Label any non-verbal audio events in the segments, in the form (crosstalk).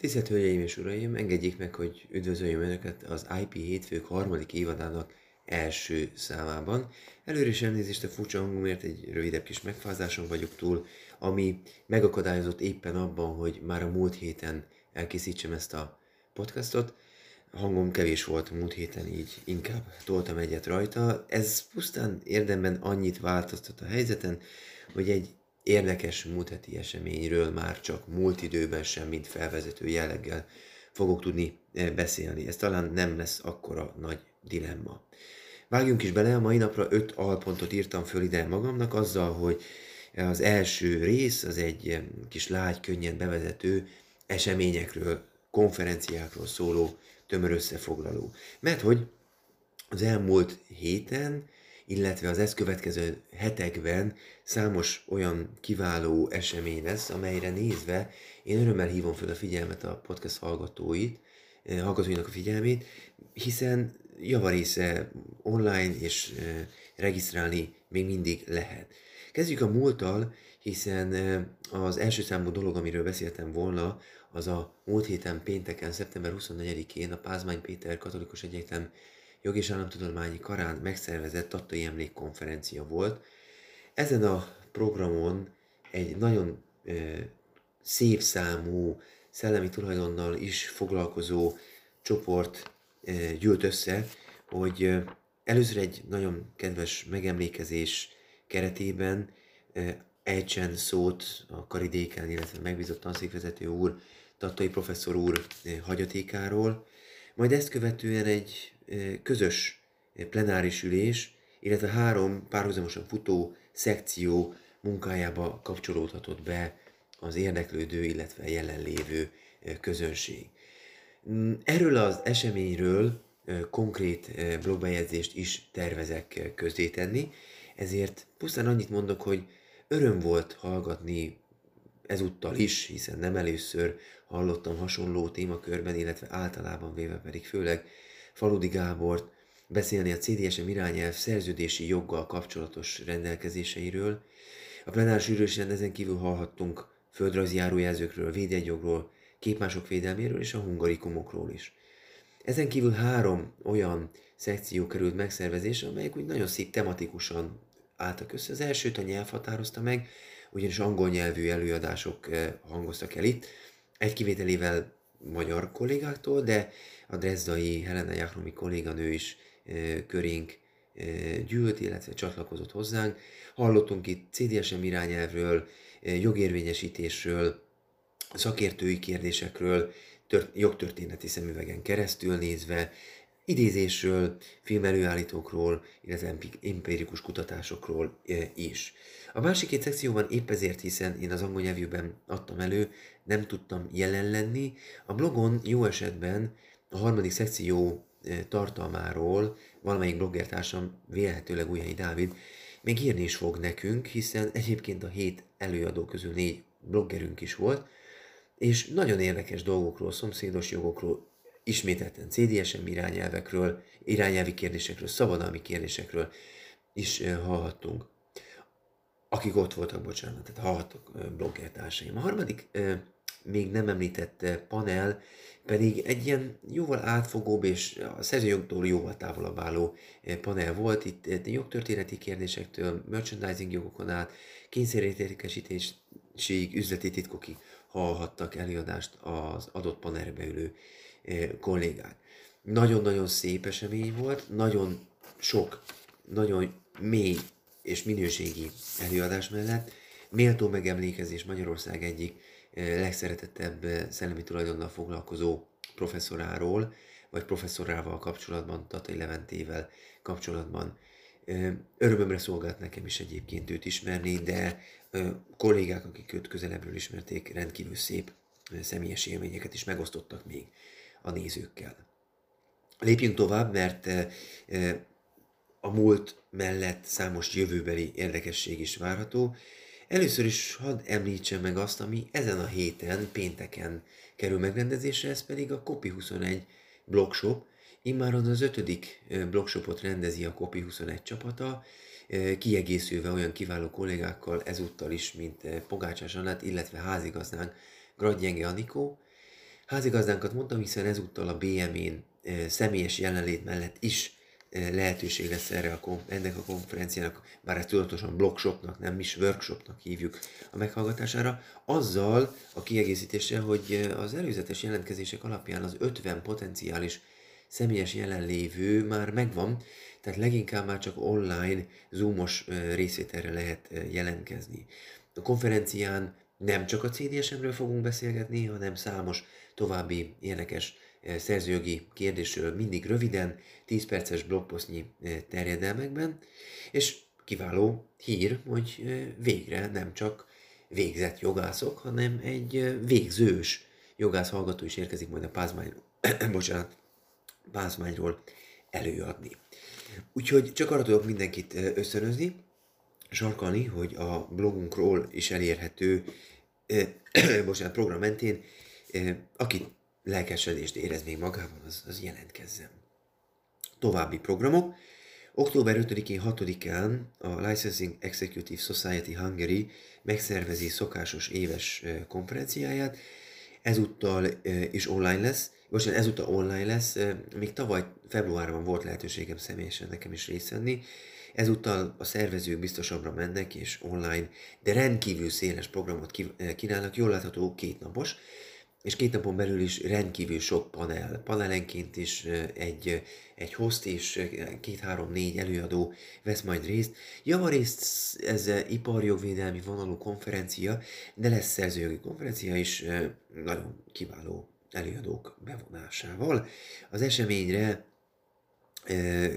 Tisztelt Hölgyeim és Uraim, engedjék meg, hogy üdvözöljem Önöket az IP hétfők harmadik évadának első számában. Előre is elnézést a furcsa hangomért, egy rövidebb kis megfázáson vagyok túl, ami megakadályozott éppen abban, hogy már a múlt héten elkészítsem ezt a podcastot. Hangom kevés volt múlt héten, így inkább toltam egyet rajta. Ez pusztán érdemben annyit változtat a helyzeten, hogy egy érdekes múlt heti eseményről már csak múlt időben sem, mint felvezető jelleggel fogok tudni eh, beszélni. Ez talán nem lesz akkora nagy dilemma. Vágjunk is bele, a mai napra öt alpontot írtam föl ide magamnak azzal, hogy az első rész az egy eh, kis lágy, könnyen bevezető eseményekről, konferenciákról szóló tömör összefoglaló. Mert hogy az elmúlt héten illetve az ezt következő hetekben számos olyan kiváló esemény lesz, amelyre nézve én örömmel hívom fel a figyelmet a podcast hallgatóit, eh, hallgatóinak a figyelmét, hiszen javarésze online és eh, regisztrálni még mindig lehet. Kezdjük a múlttal, hiszen eh, az első számú dolog, amiről beszéltem volna, az a múlt héten pénteken, szeptember 24-én a Pázmány Péter Katolikus Egyetem Jog és Államtudományi Karán megszervezett tattai emlékkonferencia volt. Ezen a programon egy nagyon ö, szép számú szellemi tulajdonnal is foglalkozó csoport ö, gyűlt össze, hogy először egy nagyon kedves megemlékezés keretében ö, ejtsen szót a karidéken, illetve megbízott tanszékvezető úr, Tattai professzor úr hagyatékáról, majd ezt követően egy közös plenáris ülés, illetve három párhuzamosan futó szekció munkájába kapcsolódhatott be az érdeklődő, illetve jelenlévő közönség. Mm, erről az eseményről konkrét blogbejegyzést is tervezek közzétenni, ezért pusztán annyit mondok, hogy öröm volt hallgatni ezúttal is, hiszen nem először hallottam hasonló témakörben, illetve általában véve pedig főleg Faludi Gábort beszélni a CDSM irányelv szerződési joggal kapcsolatos rendelkezéseiről. A plenáris ülősen ezen kívül hallhattunk földrajzi járójelzőkről, védjegyjogról, képmások védelméről és a hungarikumokról is. Ezen kívül három olyan szekció került megszervezésre, amelyek úgy nagyon szép tematikusan álltak össze. Az elsőt a nyelv határozta meg, ugyanis angol nyelvű előadások eh, hangoztak el itt, egy kivételével magyar kollégáktól, de a Drezdai Helena Jachromi kolléganő is körénk gyűlt, illetve csatlakozott hozzánk. Hallottunk itt CDSM irányelvről, jogérvényesítésről, szakértői kérdésekről, tört, jogtörténeti szemüvegen keresztül nézve, idézésről, filmelőállítókról, illetve empirikus kutatásokról is. A másik két szekcióban épp ezért, hiszen én az angol nyelvűben adtam elő, nem tudtam jelen lenni. A blogon jó esetben a harmadik szekció tartalmáról valamelyik bloggertársam, vélhetőleg Újhelyi Dávid, még írni is fog nekünk, hiszen egyébként a hét előadó közül négy bloggerünk is volt, és nagyon érdekes dolgokról, szomszédos jogokról, ismételten CDSM irányelvekről, irányelvi kérdésekről, szabadalmi kérdésekről is hallhattunk. Akik ott voltak, bocsánat, tehát hallhattok bloggertársaim. A harmadik még nem említett panel pedig egy ilyen jóval átfogóbb és a szerzőjogtól jóval távolabb álló panel volt. Itt jogtörténeti kérdésektől, merchandising jogokon át, kényszerértékesítésig, üzleti titkokig hallhattak előadást az adott panelbe ülő kollégák. Nagyon-nagyon szép esemény volt, nagyon sok, nagyon mély és minőségi előadás mellett. Méltó megemlékezés Magyarország egyik legszeretettebb szellemi tulajdonnal foglalkozó professzoráról, vagy professzorával kapcsolatban, Tatai Leventével kapcsolatban. Örömömre szolgált nekem is egyébként őt ismerni, de kollégák, akik őt közelebbről ismerték, rendkívül szép személyes élményeket is megosztottak még a nézőkkel. Lépjünk tovább, mert a múlt mellett számos jövőbeli érdekesség is várható. Először is hadd említsem meg azt, ami ezen a héten, pénteken kerül megrendezésre, ez pedig a Copy21 blogshop. Immáron az ötödik blogshopot rendezi a Copy21 csapata, kiegészülve olyan kiváló kollégákkal ezúttal is, mint Pogácsás Anát, illetve házigazdánk Gradjenge Anikó. Házigazdánkat mondtam, hiszen ezúttal a BM-én személyes jelenlét mellett is lehetőség lesz erre a, ennek a konferenciának, bár ezt tudatosan blogshopnak, nem is workshopnak hívjuk a meghallgatására, azzal a kiegészítéssel, hogy az előzetes jelentkezések alapján az 50 potenciális személyes jelenlévő már megvan, tehát leginkább már csak online, zoomos részvételre lehet jelentkezni. A konferencián nem csak a CDSM-ről fogunk beszélgetni, hanem számos további érdekes szerzőjogi kérdésről mindig röviden, 10 perces blogposztnyi terjedelmekben, és kiváló hír, hogy végre nem csak végzett jogászok, hanem egy végzős jogász hallgató is érkezik majd a Pázmány, (coughs) bocsánat, Pázmányról előadni. Úgyhogy csak arra tudok mindenkit összönözni, sarkalni, hogy a blogunkról is elérhető, (coughs) bocsánat, program mentén, aki lelkesedést érez még magában, az, az jelentkezzen. További programok. Október 5-én, 6-án a Licensing Executive Society Hungary megszervezi szokásos éves konferenciáját, ezúttal is online lesz, most ezúttal online lesz, még tavaly februárban volt lehetőségem személyesen nekem is részt venni, ezúttal a szervezők biztosabbra mennek és online, de rendkívül széles programot kínálnak, jól látható kétnapos, és két napon belül is rendkívül sok panel, panelenként is egy, egy host és két-három-négy előadó vesz majd részt. Javarészt ez iparjogvédelmi vonalú konferencia, de lesz szerzőjogi konferencia is nagyon kiváló előadók bevonásával. Az eseményre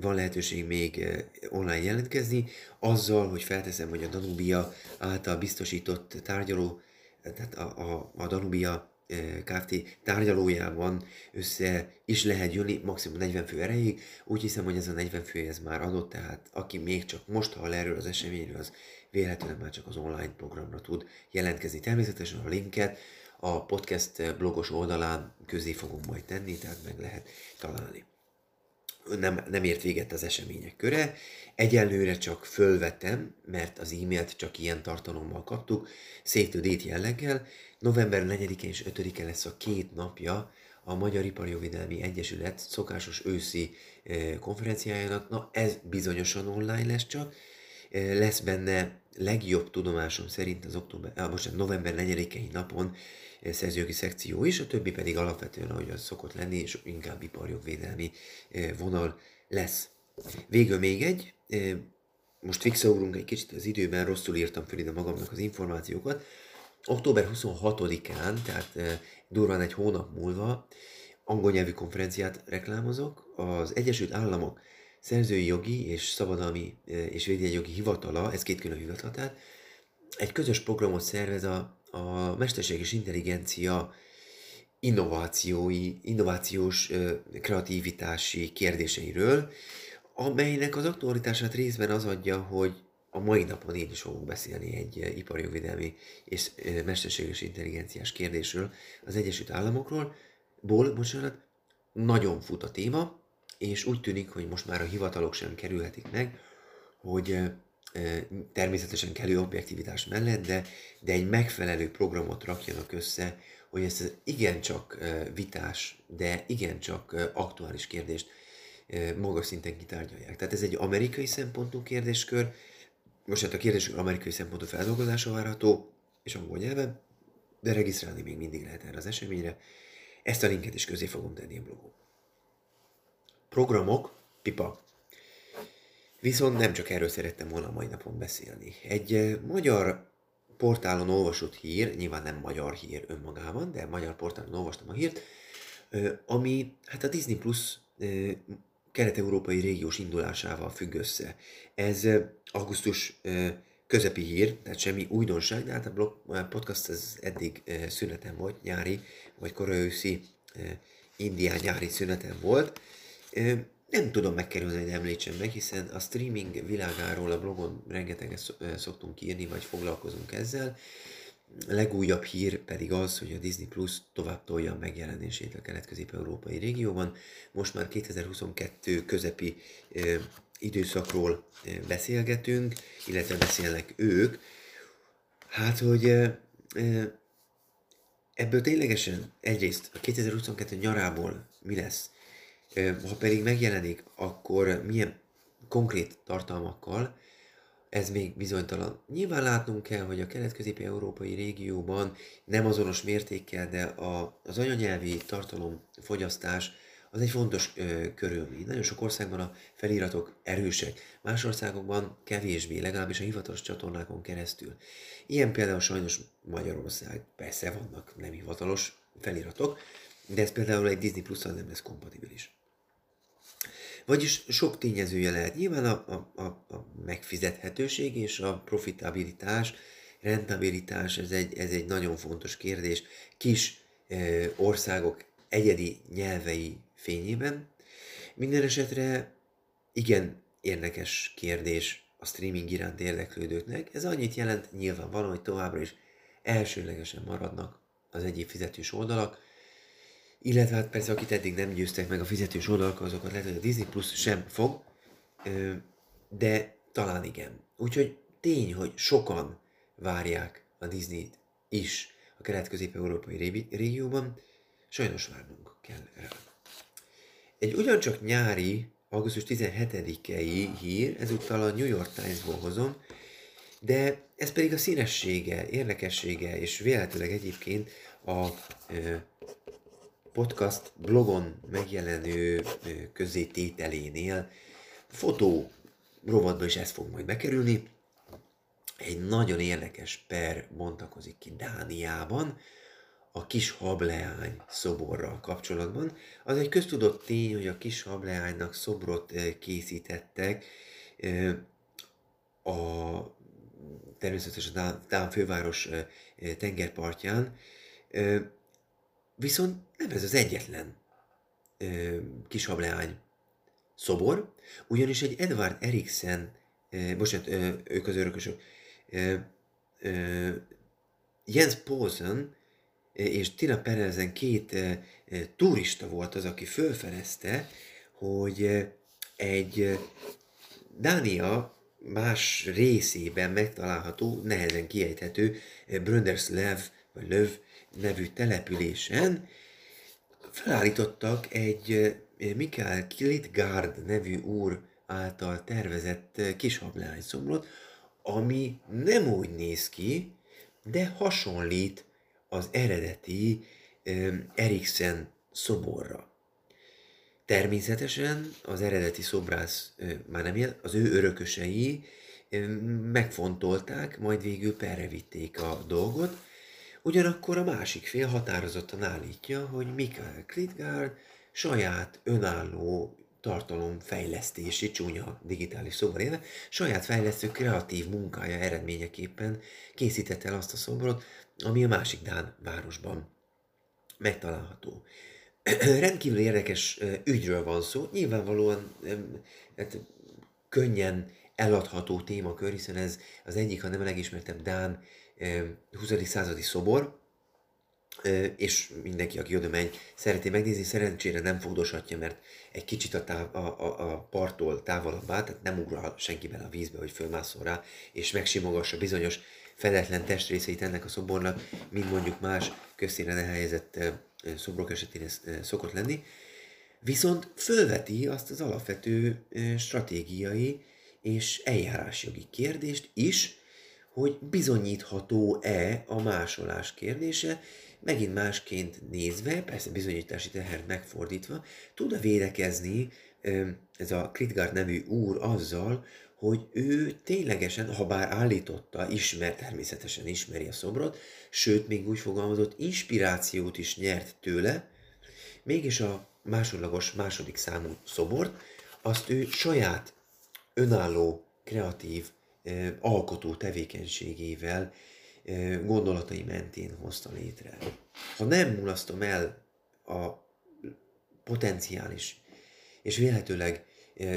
van lehetőség még online jelentkezni, azzal, hogy felteszem, hogy a Danubia által biztosított tárgyaló, tehát a, a, a Danubia Kft. tárgyalójában össze is lehet jönni, maximum 40 fő erejéig. Úgy hiszem, hogy ez a 40 fő ez már adott, tehát aki még csak most hall erről az eseményről, az véletlenül már csak az online programra tud jelentkezni. Természetesen a linket a podcast blogos oldalán közé fogom majd tenni, tehát meg lehet találni. Nem, nem ért véget az események köre, egyelőre csak fölvettem, mert az e-mailt csak ilyen tartalommal kaptuk, szétődét jelleggel, November 4-én és 5-e lesz a két napja a Magyar Iparjovédelmi Egyesület szokásos őszi konferenciájának. Na, ez bizonyosan online lesz csak. Lesz benne legjobb tudomásom szerint az október, ah, most november 4-i napon szerzőjogi szekció is, a többi pedig alapvetően, ahogy az szokott lenni, és inkább iparjogvédelmi vonal lesz. Végül még egy, most visszaugrunk egy kicsit az időben, rosszul írtam fel ide magamnak az információkat, október 26-án, tehát durván egy hónap múlva angol nyelvű konferenciát reklámozok. Az Egyesült Államok szerzői jogi és szabadalmi és védjegyjogi hivatala, ez két külön hivatal, tehát egy közös programot szervez a, a mesterséges intelligencia innovációi, innovációs kreativitási kérdéseiről, amelynek az aktualitását részben az adja, hogy a mai napon én is fogok beszélni egy eh, iparjogvédelmi és eh, mesterséges intelligenciás kérdésről az Egyesült Államokról. Ból, bocsánat, nagyon fut a téma, és úgy tűnik, hogy most már a hivatalok sem kerülhetik meg, hogy eh, természetesen kellő objektivitás mellett, de, de egy megfelelő programot rakjanak össze, hogy ezt az igencsak vitás, de igencsak aktuális kérdést magas szinten kitárgyalják. Tehát ez egy amerikai szempontú kérdéskör, most hát a kérdésünk amerikai szempontú feldolgozása várható, és angol nyelven, de regisztrálni még mindig lehet erre az eseményre. Ezt a linket is közé fogom tenni a blogon. Programok, pipa. Viszont nem csak erről szerettem volna a mai napon beszélni. Egy eh, magyar portálon olvasott hír, nyilván nem magyar hír önmagában, de magyar portálon olvastam a hírt, eh, ami hát a Disney Plus eh, kelet-európai régiós indulásával függ össze. Ez augusztus közepi hír, tehát semmi újdonság, de hát a blog, podcast ez eddig szünetem volt, nyári, vagy koraőszi indián nyári szünetem volt. Nem tudom megkerülni, hogy említsem meg, hiszen a streaming világáról a blogon rengeteget szoktunk írni, vagy foglalkozunk ezzel. Legújabb hír pedig az, hogy a Disney Plus tovább tolja a megjelenését a kelet-közép-európai régióban. Most már 2022 közepi ö, időszakról beszélgetünk, illetve beszélnek ők. Hát, hogy ö, ebből ténylegesen egyrészt a 2022 nyarából mi lesz, ha pedig megjelenik, akkor milyen konkrét tartalmakkal, ez még bizonytalan. Nyilván látnunk kell, hogy a kelet-közép-európai régióban nem azonos mértékkel, de a, az anyanyelvi tartalom fogyasztás az egy fontos ö, körülmény. Nagyon sok országban a feliratok erősek, más országokban kevésbé, legalábbis a hivatalos csatornákon keresztül. Ilyen például sajnos Magyarország, persze vannak nem hivatalos feliratok, de ez például egy Disney plus nem lesz kompatibilis. Vagyis sok tényezője lehet. Nyilván a, a, a megfizethetőség és a profitabilitás, rentabilitás, ez egy, ez egy nagyon fontos kérdés. Kis e, országok egyedi nyelvei fényében. Minden esetre igen érdekes kérdés a streaming iránt érdeklődőknek. Ez annyit jelent nyilvánvalóan, hogy továbbra is elsőlegesen maradnak az egyéb fizetős oldalak, illetve hát persze, akit eddig nem győztek meg a fizetős oldalak, azokat lehet, hogy a Disney Plus sem fog, de talán igen. Úgyhogy tény, hogy sokan várják a Disney-t is a kelet-közép-európai régióban, sajnos várnunk kell rá. Egy ugyancsak nyári, augusztus 17-i hír, ezúttal a New York Times-ból hozom, de ez pedig a színessége, érdekessége, és véletlenül egyébként a podcast blogon megjelenő közzétételénél fotó rovatban is ez fog majd bekerülni. Egy nagyon érdekes per bontakozik ki Dániában, a kis hableány szoborral kapcsolatban. Az egy köztudott tény, hogy a kis hableánynak szobrot készítettek a természetesen a Dán főváros tengerpartján, Viszont nem ez az egyetlen kis hableány szobor, ugyanis egy Edward Eriksen, ö, bocsánat, ö, ők az örökösök, ö, ö, Jens Poulsen és Tina Perezen két ö, turista volt az, aki fölfelezte, hogy egy Dánia más részében megtalálható, nehezen kiejthető Brönderslev, vagy Löv nevű településen felállítottak egy Mikael Klitgard nevű úr által tervezett kishableány szomrot, ami nem úgy néz ki, de hasonlít az eredeti Eriksen szoborra. Természetesen az eredeti szobrász már nem él, az ő örökösei megfontolták, majd végül perrevitték a dolgot, Ugyanakkor a másik fél határozottan állítja, hogy Mikael Klitgard saját önálló tartalomfejlesztési, csúnya digitális szóval élve, saját fejlesztő kreatív munkája eredményeképpen készített el azt a szobrot, ami a másik Dán városban megtalálható. (clears throat) Rendkívül érdekes ügyről van szó, nyilvánvalóan hát, könnyen eladható témakör, hiszen ez az egyik, ha nem a legismertebb Dán 20. századi szobor, és mindenki, aki oda megy, szereti megnézni, szerencsére nem fogdoshatja, mert egy kicsit a, táv, a, a, a parttól távolabb áll, tehát nem ugrál senki bele a vízbe, hogy fölmászol rá, és megsimogassa bizonyos fedetlen testrészeit ennek a szobornak, mint mondjuk más köztéren elhelyezett szobrok esetén ez szokott lenni. Viszont fölveti azt az alapvető stratégiai és eljárásjogi kérdést is, hogy bizonyítható-e a másolás kérdése, megint másként nézve, persze bizonyítási tehert megfordítva, tud-e védekezni ez a Kritgard nevű úr azzal, hogy ő ténylegesen, ha bár állította, ismer, természetesen ismeri a szobrot, sőt, még úgy fogalmazott, inspirációt is nyert tőle, mégis a másodlagos második számú szobort, azt ő saját önálló, kreatív alkotó tevékenységével, gondolatai mentén hozta létre. Ha nem mulasztom el a potenciális, és véletőleg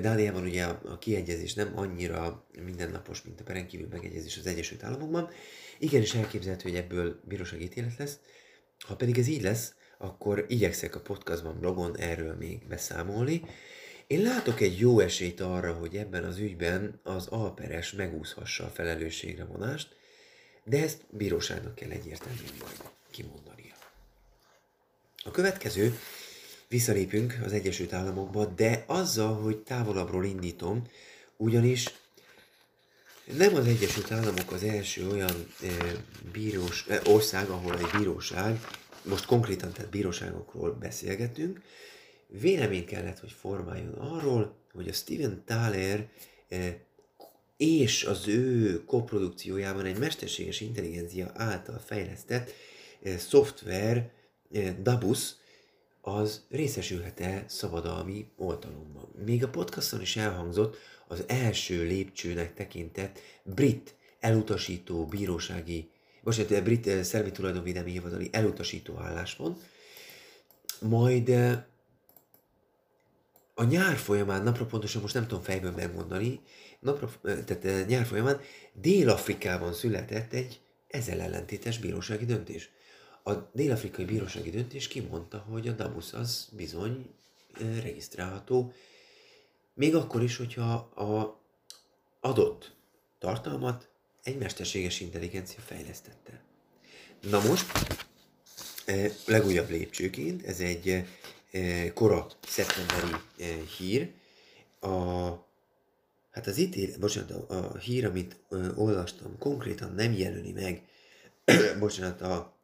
Dániában ugye a kiegyezés nem annyira mindennapos, mint a perenkívül megegyezés az Egyesült Államokban, igenis elképzelhető, hogy ebből bírósági ítélet lesz. Ha pedig ez így lesz, akkor igyekszek a podcastban, blogon erről még beszámolni, én látok egy jó esélyt arra, hogy ebben az ügyben az alperes megúszhassa a felelősségre vonást, de ezt bíróságnak kell egyértelműen majd kimondania. A következő, visszalépünk az Egyesült Államokba, de azzal, hogy távolabbról indítom, ugyanis nem az Egyesült Államok az első olyan e, bírós, e, ország, ahol egy bíróság, most konkrétan tehát bíróságokról beszélgetünk, vélemény kellett, hogy formáljon arról, hogy a Steven Thaler e, és az ő koprodukciójában egy mesterséges intelligencia által fejlesztett e, szoftver, e, Dabus, az részesülhet-e szabadalmi oltalomban. Még a podcaston is elhangzott az első lépcsőnek tekintett brit elutasító bírósági, most brit eh, szervi tulajdonvédelmi hivatali elutasító álláspont, majd eh, a nyár folyamán, napra pontosan most nem tudom fejből megmondani, napra, eh, tehát nyár folyamán Dél-Afrikában született egy ezzel ellentétes bírósági döntés a dél-afrikai bírósági döntés kimondta, hogy a DABUS az bizony regisztrálható, még akkor is, hogyha a adott tartalmat egy mesterséges intelligencia fejlesztette. Na most, legújabb lépcsőként, ez egy kora szeptemberi hír, a, hát az ítél, bocsánat, a, hír, amit olvastam, konkrétan nem jelöli meg, bocsánat, a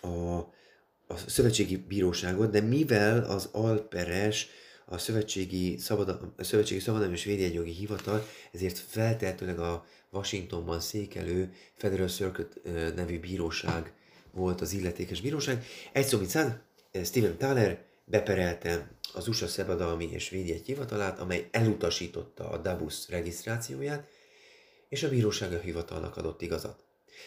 a, a szövetségi bíróságot, de mivel az Alperes, a Szövetségi, Szabadal, a Szövetségi Szabadalmi és Védjegyjogi Hivatal, ezért feltehetőleg a Washingtonban székelő Federal Circuit nevű bíróság volt az illetékes bíróság. Egy szó, mint száz, Steven Thaler beperelte az USA Szabadalmi és Védjegy Hivatalát, amely elutasította a DABUS regisztrációját, és a bíróság a hivatalnak adott igazat.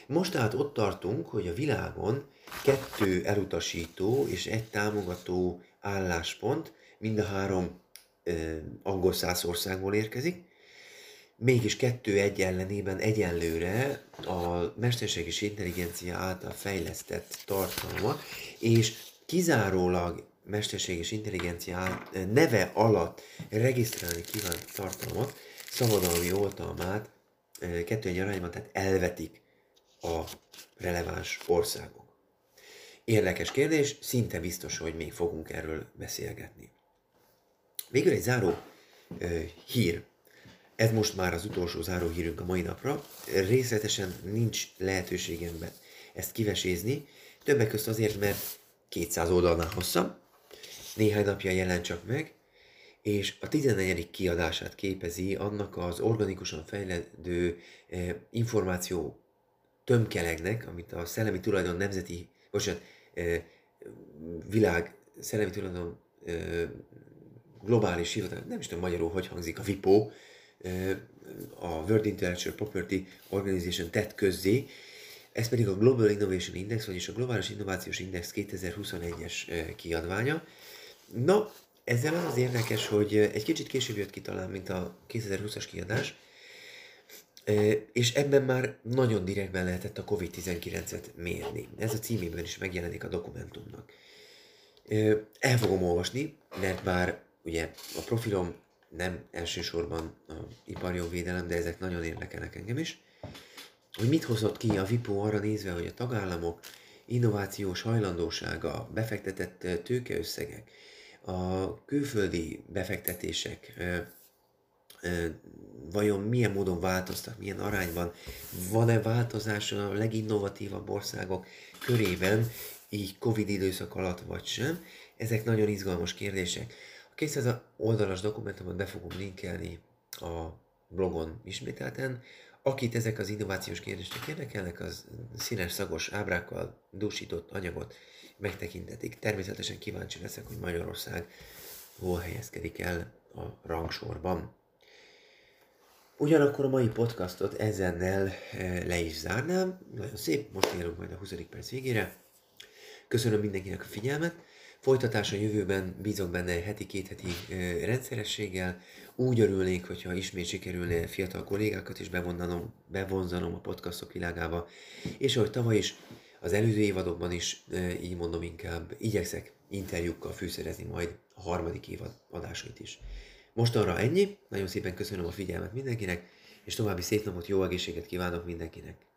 Most tehát ott tartunk, hogy a világon kettő elutasító és egy támogató álláspont, mind a három ö, angol száz országból érkezik, mégis kettő-egy ellenében egyenlőre a mesterséges intelligencia által fejlesztett tartalma, és kizárólag mesterséges intelligencia neve alatt regisztrálni kívánt tartalmat, szabadalmi oltalmát kettő egy arányban, tehát elvetik a releváns országok. Érdekes kérdés, szinte biztos, hogy még fogunk erről beszélgetni. Végül egy záró ö, hír. Ez most már az utolsó záró hírünk a mai napra. Részletesen nincs lehetőségemben ezt kivesézni, többek között azért, mert 200 oldalnál hosszabb, néhány napja jelent csak meg, és a 14. kiadását képezi annak az organikusan fejlődő eh, információ tömkelegnek, amit a Szellemi Tulajdon Nemzeti, bocsánat, világ szellemi tulajdon globális hivatal, nem is tudom magyarul, hogy hangzik, a WIPO, a World Intellectual Property Organization tett közzé, ez pedig a Global Innovation Index, vagyis a Globális Innovációs Index 2021-es kiadványa. Na, ezzel az az érdekes, hogy egy kicsit később jött ki talán, mint a 2020-as kiadás, és ebben már nagyon direktben lehetett a COVID-19-et mérni. Ez a címében is megjelenik a dokumentumnak. El fogom olvasni, mert bár ugye a profilom nem elsősorban a iparjogvédelem, de ezek nagyon érdekelnek engem is, hogy mit hozott ki a VIPO arra nézve, hogy a tagállamok innovációs hajlandósága, befektetett tőkeösszegek, a külföldi befektetések vajon milyen módon változtak, milyen arányban, van-e változás a leginnovatívabb országok körében, így Covid időszak alatt vagy sem. Ezek nagyon izgalmas kérdések. A 200 oldalas dokumentumot be fogom linkelni a blogon ismételten. Akit ezek az innovációs kérdések érdekelnek, az színes szagos ábrákkal dúsított anyagot megtekintetik. Természetesen kíváncsi leszek, hogy Magyarország hol helyezkedik el a rangsorban. Ugyanakkor a mai podcastot ezennel eh, le is zárnám. Nagyon szép, most érünk majd a 20. perc végére. Köszönöm mindenkinek a figyelmet. Folytatás a jövőben bízok benne heti, két heti eh, rendszerességgel. Úgy örülnék, hogyha ismét sikerülne fiatal kollégákat is bevonzanom, bevonzanom a podcastok világába. És ahogy tavaly is, az előző évadokban is, így mondom inkább, igyekszek interjúkkal fűszerezni majd a harmadik évad adásait is. Mostanra ennyi, nagyon szépen köszönöm a figyelmet mindenkinek, és további szép napot, jó egészséget kívánok mindenkinek!